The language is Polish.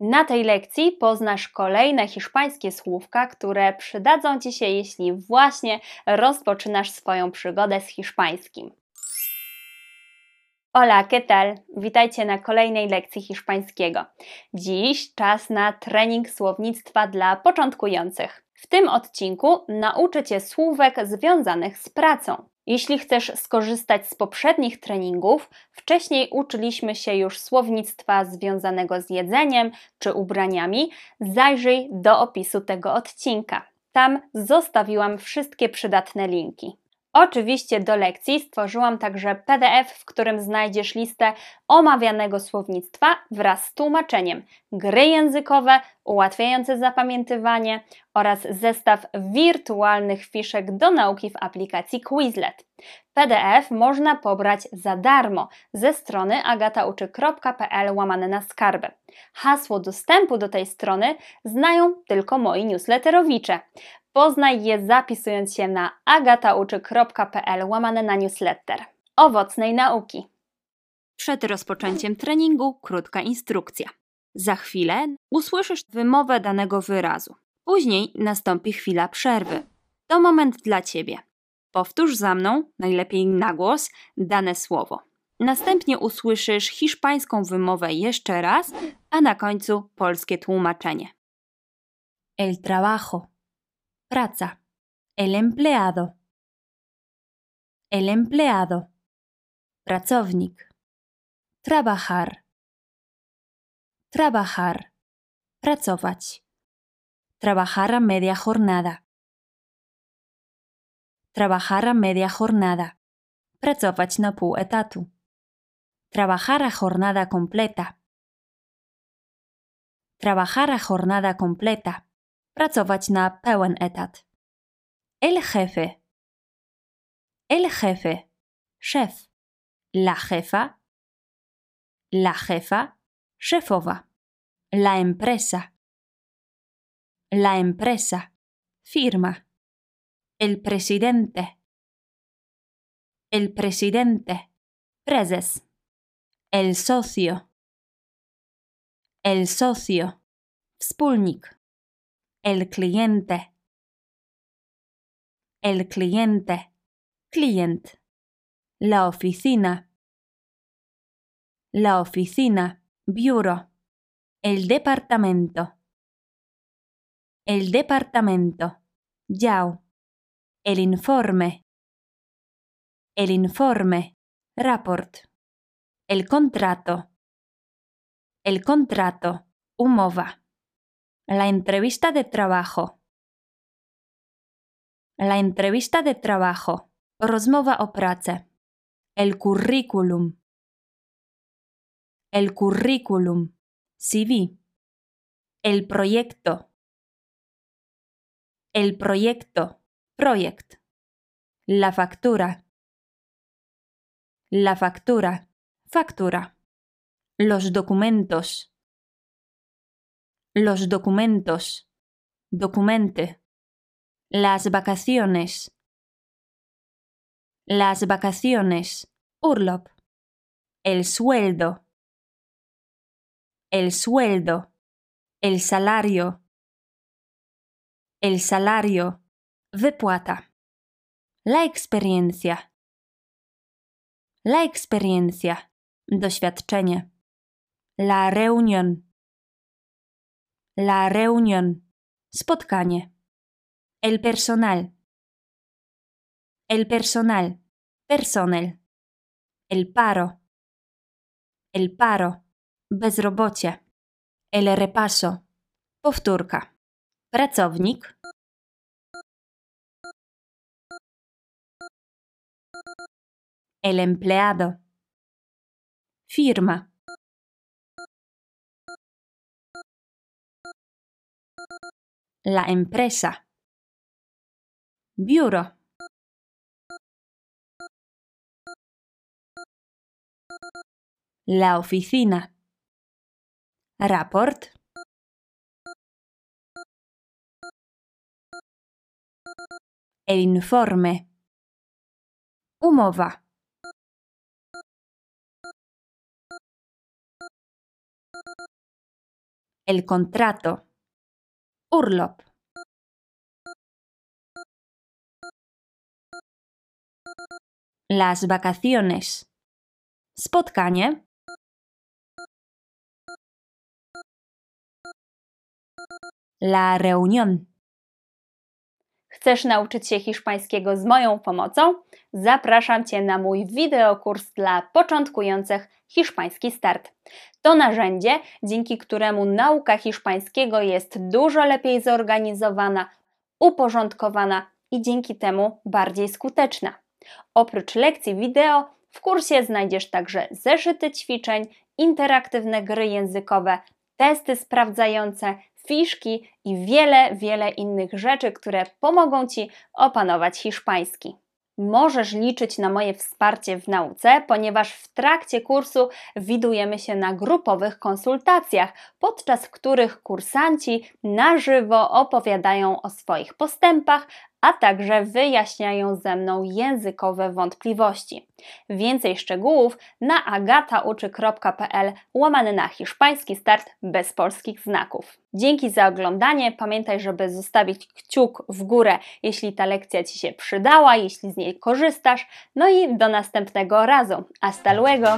Na tej lekcji poznasz kolejne hiszpańskie słówka, które przydadzą Ci się, jeśli właśnie rozpoczynasz swoją przygodę z hiszpańskim. Hola, ¿qué tal? Witajcie na kolejnej lekcji hiszpańskiego. Dziś czas na trening słownictwa dla początkujących. W tym odcinku nauczę Cię słówek związanych z pracą. Jeśli chcesz skorzystać z poprzednich treningów, wcześniej uczyliśmy się już słownictwa związanego z jedzeniem czy ubraniami, zajrzyj do opisu tego odcinka. Tam zostawiłam wszystkie przydatne linki. Oczywiście do lekcji stworzyłam także PDF, w którym znajdziesz listę omawianego słownictwa wraz z tłumaczeniem, gry językowe ułatwiające zapamiętywanie oraz zestaw wirtualnych fiszek do nauki w aplikacji Quizlet. PDF można pobrać za darmo ze strony agatauczy.pl łamane na skarbę. Hasło dostępu do tej strony znają tylko moi newsletterowicze. Poznaj je zapisując się na agatauczy.pl łamane na newsletter. Owocnej nauki! Przed rozpoczęciem treningu krótka instrukcja. Za chwilę usłyszysz wymowę danego wyrazu. Później nastąpi chwila przerwy. To moment dla Ciebie. Powtórz za mną, najlepiej na głos, dane słowo. Następnie usłyszysz hiszpańską wymowę jeszcze raz, a na końcu polskie tłumaczenie. El trabajo. Praca. El empleado. El empleado. Pracownik. Trabajar. Trabajar. Pracować. Trabajar a media jornada. Trabajar a media jornada. Pracować na pół etatu. Trabajar a jornada completa. Trabajar a jornada completa. Pracować na pełen etat. El jefe. El jefe. Szef. La jefa. La jefa. Szefowa. La empresa. La empresa. Firma. El presidente. El presidente. Prezes. El socio. El socio. Wspólnik. El cliente. El cliente. Client. La oficina. La oficina. Bureau. El departamento. El departamento. Yao. El informe. El informe. Rapport. El contrato. El contrato. Umowa. La entrevista de trabajo. La entrevista de trabajo. Rozmowa o pracę. El currículum. El currículum. CV. El proyecto. El proyecto. Projekt. La factura. La factura. Factura. Los documentos. Los documentos. Documente. Las vacaciones. Las vacaciones. Urlop. El sueldo. El sueldo. El salario. El salario. Wypłata. La experiencia. La experiencia. Doświadczenie. La reunión. La reunión. Spotkanie. El personal. El personal. Personel. El paro. El paro. Bezrobocie. El repaso. Powtórka. Pracownik. El empleado. Firma. La empresa. Biuro. La oficina. Raport. El informe. Umowa. El contrato. Urlop. Las vacaciones. Spotkanie. La reunión. Chcesz nauczyć się hiszpańskiego z moją pomocą? Zapraszam Cię na mój wideokurs dla początkujących Hiszpański Start. To narzędzie, dzięki któremu nauka hiszpańskiego jest dużo lepiej zorganizowana, uporządkowana i dzięki temu bardziej skuteczna. Oprócz lekcji wideo, w kursie znajdziesz także zeszyty ćwiczeń, interaktywne gry językowe, testy sprawdzające, fiszki i wiele, wiele innych rzeczy, które pomogą Ci opanować hiszpański. Możesz liczyć na moje wsparcie w nauce, ponieważ w trakcie kursu widujemy się na grupowych konsultacjach, podczas których kursanci na żywo opowiadają o swoich postępach, a także wyjaśniają ze mną językowe wątpliwości. Więcej szczegółów na agatauczy.pl łamany na hiszpański start bez polskich znaków. Dzięki za oglądanie. Pamiętaj, żeby zostawić kciuk w górę, jeśli ta lekcja Ci się przydała, jeśli z niej korzystasz. No i do następnego razu. Hasta luego!